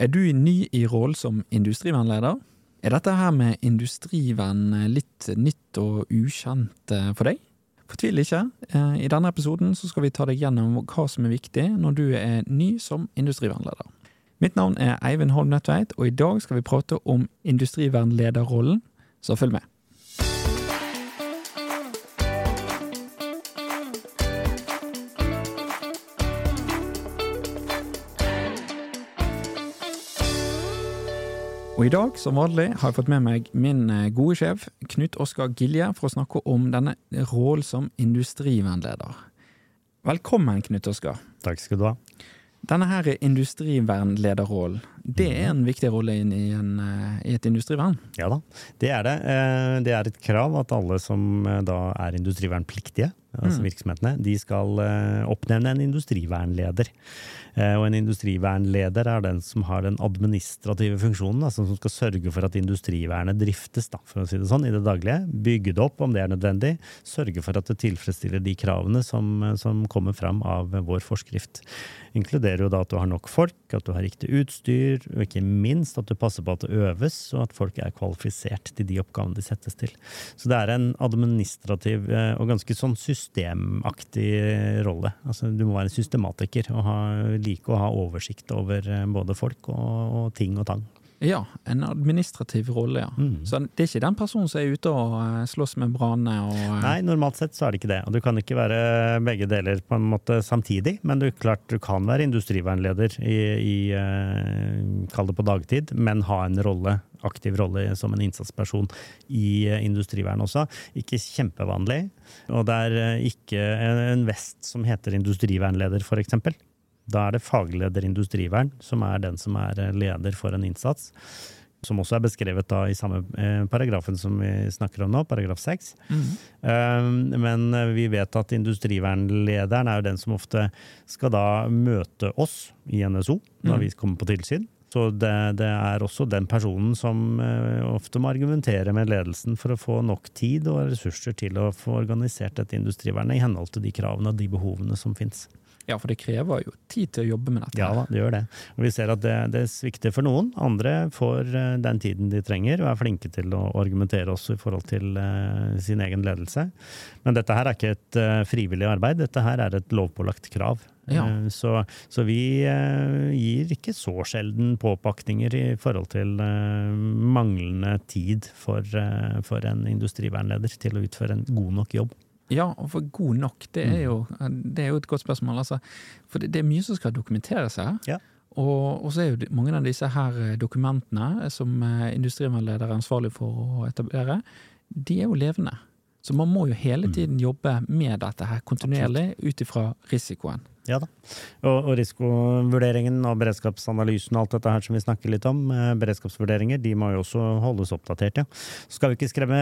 Er du ny i rollen som industrivernleder? Er dette her med industrivern litt nytt og ukjent eh, for deg? Fortvil ikke. Eh, I denne episoden skal vi ta deg gjennom hva som er viktig når du er ny som industrivernleder. Mitt navn er Eivind Holm Nødtveit, og i dag skal vi prate om industrivernlederrollen, så følg med. Og i dag, som vanlig, har jeg fått med meg min eh, gode sjef, Knut Oskar Gilje, for å snakke om denne rollen som industrivernleder. Velkommen, Knut Oskar. Takk skal du ha. Denne her industrivernlederrollen, det er en viktig rolle i, en, eh, i et industrivern? Ja da, det er det. Eh, det er et krav at alle som da er industrivernpliktige, altså mm. virksomhetene, de skal oppnevne en industrivernleder. Eh, og en industrivernleder er den som har den administrative funksjonen, altså som skal sørge for at industrivernet driftes, da, for å si det sånn, i det daglige. Bygge det opp om det er nødvendig. Sørge for at det tilfredsstiller de kravene som, som kommer fram av vår forskrift. Inkluderer jo da at du har nok folk, at du har riktig utstyr, og ikke minst at du passer på at det øves, og at folk er kvalifisert til de oppgavene de settes til. Så det er en administrativ eh, og ganske sånn systemaktig rolle. Altså, du må være systematiker og ha like å ha oversikt over eh, både folk og, og ting og tang. Ja, en administrativ rolle, ja. Mm. Så det er ikke den personen som er ute og eh, slåss med brannene og eh, Nei, normalt sett så er det ikke det. Og du kan ikke være begge deler på en måte samtidig. Men du, klart, du kan være industrivernleder i, i kall det på dagtid, men ha en rolle, aktiv rolle som en innsatsperson i industrivern også. Ikke kjempevanlig. Og det er ikke en vest som heter industrivernleder, f.eks. Da er det fagleder industrivern som er den som er eh, leder for en innsats. Som også er beskrevet da i samme eh, paragrafen som vi snakker om nå, paragraf 6. Mm. Um, men vi vet at industrivernlederen er jo den som ofte skal da møte oss i NSO når mm. vi kommer på tilsyn. Så det, det, er også den personen som ofte må argumentere med ledelsen for å få nok tid og ressurser til å få organisert dette industrivernet i henhold til de kravene og de behovene som finnes. Ja, for det krever jo tid til å jobbe med dette. Ja det gjør det. Og vi ser at det, det, svikter for noen. Andre får eh, den tiden de trenger og er flinke til å argumentere også i forhold til uh, sin egen ledelse. Men dette her er ikke et uh, frivillig arbeid, dette her er et lovpålagt krav. Ja. Uh, så, så, vi gir ikke så sjelden påpakninger i forhold til manglende tid for, for en industrivernleder til å utføre en god nok jobb. Ja, og for god nok, det er mm. jo, det er jo et godt spørsmål. Altså. For det, det, er mye som skal dokumenteres her. Ja. Og, og, så er jo mange av disse her eh, dokumentene som eh, industrivernleder er ansvarlig for å etablere, de er jo levende. Så man må jo hele mm. tiden jobbe med dette her kontinuerlig ut ifra risikoen. Ja da. Og, og, risikovurderingen og beredskapsanalysen og alt dette her som vi snakker litt om, eh, beredskapsvurderinger, de må jo også holdes oppdatert, ja. Så skal vi ikke skremme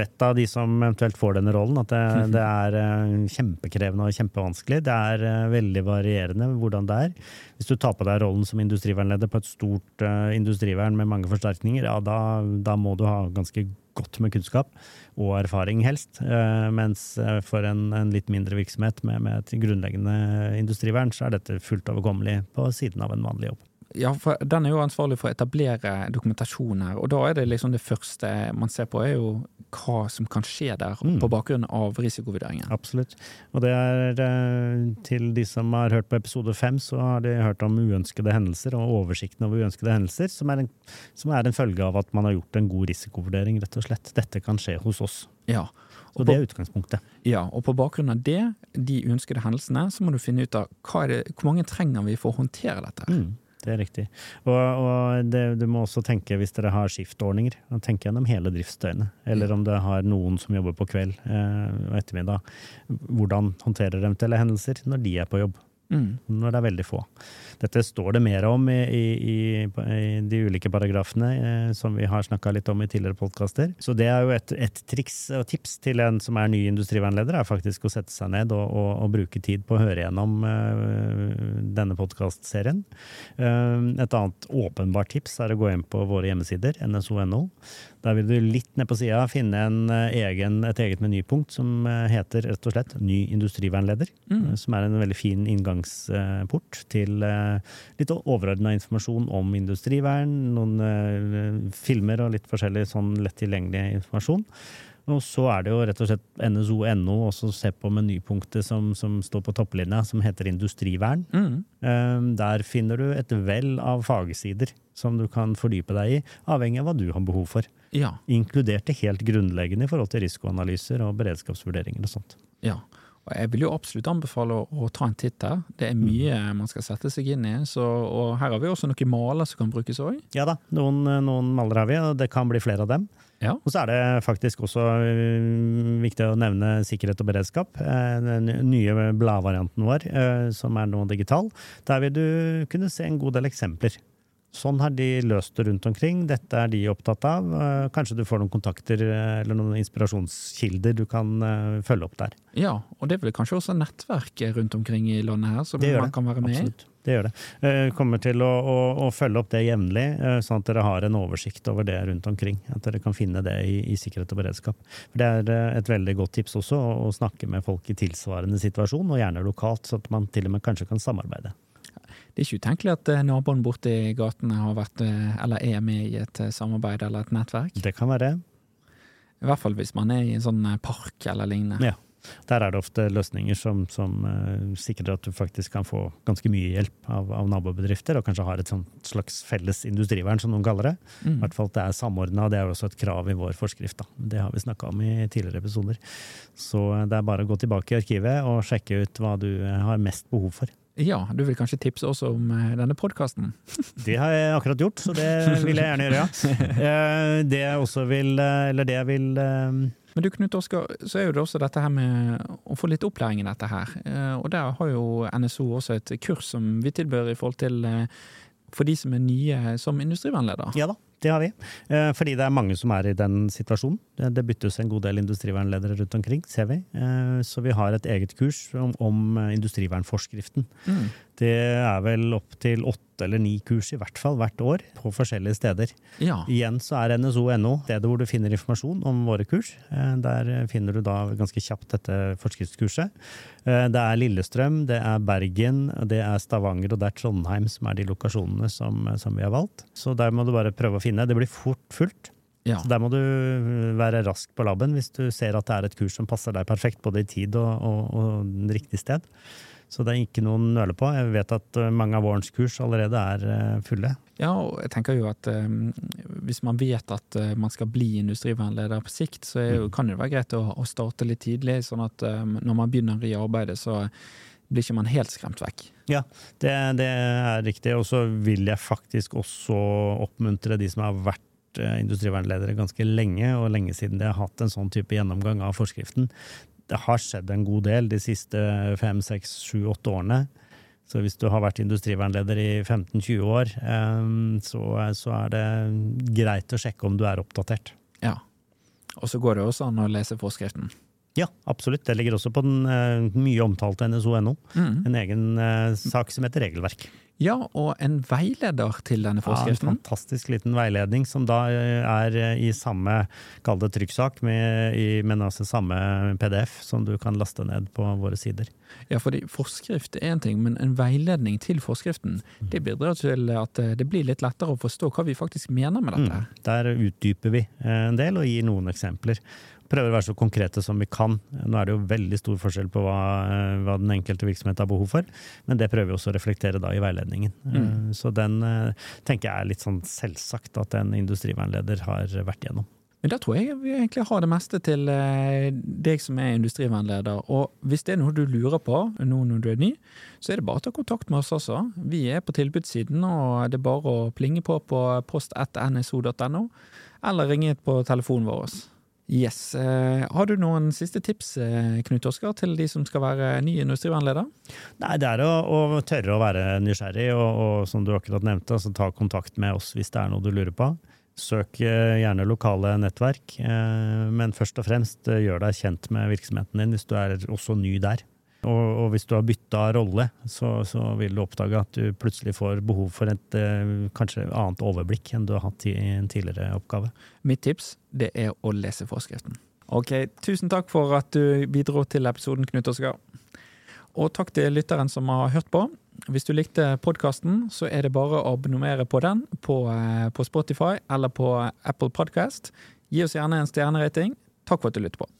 vettet av de som eventuelt får denne rollen, at det, det er eh, kjempekrevende og kjempevanskelig. Det er eh, veldig varierende hvordan det er. Hvis du tar på deg rollen som industrivernleder på et stort industrivern med mange forsterkninger, ja da, da må du ha ganske godt med kunnskap og erfaring, helst. Eh, mens eh, for en, en litt mindre virksomhet med, med, et grunnleggende industrivern, så er dette fullt overkommelig på siden av en vanlig jobb. Ja, for Den er jo ansvarlig for å etablere dokumentasjon her. og da er Det liksom det første man ser på, er jo hva som kan skje der, mm. på bakgrunn av risikovurderingen. Absolutt. Og det er eh, til de som har hørt på episode fem, så har de hørt om uønskede hendelser og oversikten over uønskede hendelser, som er, en, som er en følge av at man har gjort en god risikovurdering, rett og slett. Dette kan skje hos oss. Ja. Så det er utgangspunktet. Ja, og på bakgrunn av det, de uønskede hendelsene, så må du finne ut av det, hvor mange trenger vi for å håndtere dette. Mm. Det er riktig. Og, og det, du må også tenke, hvis dere har skiftordninger, tenke gjennom hele driftsdøgnet. Eller om det har noen som jobber på kveld eh, og ettermiddag. Hvordan håndterer eventuelle hendelser når de er på jobb. Mm. Når det er veldig få. Dette står det mer om i, i, i de ulike paragrafene eh, som vi har snakka litt om i tidligere podkaster. Så det er jo et, et, triks og tips til en som er ny industrivernleder, er faktisk å sette seg ned og, og, og bruke tid på å høre gjennom eh, denne podkastserien. Eh, et annet åpenbart tips er å gå inn på våre hjemmesider, nso.no. Der vil du litt ned på sida finne en eh, egen, et eget menypunkt som eh, heter rett og slett Ny industrivernleder. Mm. eh, Som er en veldig fin inngangsport til litt overordna informasjon om industrivern. Noen filmer og litt forskjellig sånn lett tilgjengelig informasjon. Og så er det jo rett og slett NSO.no, også se på menypunktet som, som står på topplinja, som heter industrivern. Mm. Eh, Der finner du et vell av fagsider som du kan fordype deg i, avhengig av hva du har behov for. Ja. Inkludert det helt grunnleggende i forhold til risikoanalyser og beredskapsvurderinger og sånt. ja. Og jeg vil jo absolutt anbefale å, å ta en titt her. Det er mye man skal sette seg inn i. Så, og her har vi også noen maler som kan brukes òg. Ja da, noen, noen maler har vi, og det kan bli flere av dem. Ja. Og så er det faktisk også øh, viktig å nevne sikkerhet og beredskap. Eh, Den nye bladvarianten vår, eh, som er nå digital. Der vil du kunne se en god del eksempler. Sånn har de løst det rundt omkring. Dette er de opptatt av. Eh, Kanskje du får noen kontakter eh, eller noen inspirasjonskilder du kan eh, følge opp der. ja, og det er vel kanskje også nettverk rundt omkring i landet her som man kan være med i? Det gjør det. Vi Kommer til å, å, å følge opp det jevnlig, eh, sånn at dere har en oversikt over det rundt omkring. At dere kan finne det i, i sikkerhet og beredskap. For Det er eh, et veldig godt tips også, å, snakke med folk i tilsvarende situasjon, og gjerne lokalt, så at man til og med kanskje kan samarbeide. Det er ikke utenkelig at eh, naboen borte i gatene har vært, eh, eller er med i et eh, samarbeid eller et nettverk. Det kan være. I hvert fall hvis man er i en sånn eh, park eller lignende. Ja. Der er det ofte løsninger som, som uh, sikrer at du faktisk kan få ganske mye hjelp av, av nabobedrifter, og kanskje har et sånt slags felles industrivern, som noen kaller det. I Mm. hvert fall at det er samordna, det er jo også et krav i vår forskrift. Da. Det har vi snakka om i tidligere episoder. Så eh, det er bare å gå tilbake i arkivet og sjekke ut hva du eh, har mest behov for. Ja, du vil kanskje tipse også om denne podkasten? Det har jeg akkurat gjort, så det vil jeg gjerne gjøre, ja. Det jeg også vil, eller det jeg vil Men du Knut Oskar, så er jo det også dette her med å få litt opplæring i dette her. Eh, Og der har jo NSO også et kurs som vi tilbyr i forhold til eh, for de som er nye som industrivernleder. Ja da, det har vi. Eh, Fordi det er mange som er i den situasjonen. Det- byttes en god del industrivernledere rundt omkring, ser vi. Så vi har et eget kurs om, industrivernforskriften. Mm. Det er vel opptil åtte eller ni kurs i hvert fall hvert år på forskjellige steder. Ja. Igjen så er NSO.no stedet hvor du finner informasjon om våre kurs. Eh, Der finner du da ganske kjapt dette forskriftskurset. Eh, Det er Lillestrøm, det er Bergen, det er Stavanger og det er Trondheim som er de lokasjonene som, som vi har valgt. Så der må du bare prøve å finne. Det blir fort fullt. ja. Så der må du eh, være rask på labben hvis du ser at det er et kurs som passer deg perfekt, både i tid og, og, og riktig sted. Så det er ikke noe å nøle på. Jeg vet at eh, mange av vårens kurs allerede er eh, fulle. Ja, og jeg tenker jo at um, hvis man vet at uh, man skal bli industrivernleder på sikt, så jo, Mm. kan det være greit å, å starte litt tidlig, sånn at um, når man begynner i arbeidet, så blir ikke man helt skremt vekk. Ja, det, det er riktig. Og så vil jeg faktisk også oppmuntre de som har vært eh, industrivernledere ganske lenge, og lenge siden de har hatt en sånn type gjennomgang av forskriften. Det har skjedd en god del de siste fem, seks, sju, åtte årene. Så hvis du har vært industrivernleder i 15-20 år, eh, så, så er det greit å sjekke om du er oppdatert. Ja. Og så går det også an å lese forskriften. Ja, absolutt. Det ligger også på den eh, mye omtalte NSO.no. Mm. En egen sak som heter Regelverk. Ja, og en veileder til denne Ja, en fantastisk liten veiledning som da eh, er eh, i samme, kall det trykksak, med, i, men altså samme PDF som du kan laste ned på våre sider. Ja, fordi forskrift er en ting, men en veiledning til forskriften, det bidrar til at eh, det blir litt lettere å forstå hva vi faktisk mener med dette. Mm. Der utdyper vi en del og gir noen eksempler. Prøver å være så konkrete som vi kan. Nå er det jo veldig stor forskjell på hva, eh, hva den enkelte virksomhet har behov for, men det prøver vi også å reflektere da i veiledningen. Mm. Eh, Så den eh, tenker jeg er litt sånn selvsagt at en industrivernleder har vært gjennom. Men da tror jeg vi egentlig har det meste til deg som er industrivernleder. Og hvis det er noe du lurer på nå når du er ny, så er det bare å ta kontakt med oss også. Vi er på tilbudssiden, og det er bare å plinge på på post1nso.no, eller ringe på telefonen vår. Yes. Eh, har du noen siste tips, eh, Knut Oskar, til de som skal være ny industrivernleder? Nei, det er å, å tørre å være nysgjerrig, og, og som du akkurat nevnte, altså ta kontakt med oss hvis det er noe du lurer på. Søk eh, gjerne lokale nettverk, men først og fremst gjør deg kjent med virksomheten din hvis du er også ny der. Og, og hvis du har bytta rolle, så, så, vil du oppdage at du plutselig får behov for et eh, kanskje annet overblikk enn du har hatt i en tidligere oppgave. Mitt tips det er å lese forskriften. Ok, Tusen takk for at du bidro til episoden, Knut Oskar. Og takk til lytteren som har hørt på. Hvis du likte podkasten, så er det bare å abonnere på den på, eh, på Spotify eller på Apple Podcast. Gi oss gjerne en stjernerating. Takk for at du lytter på.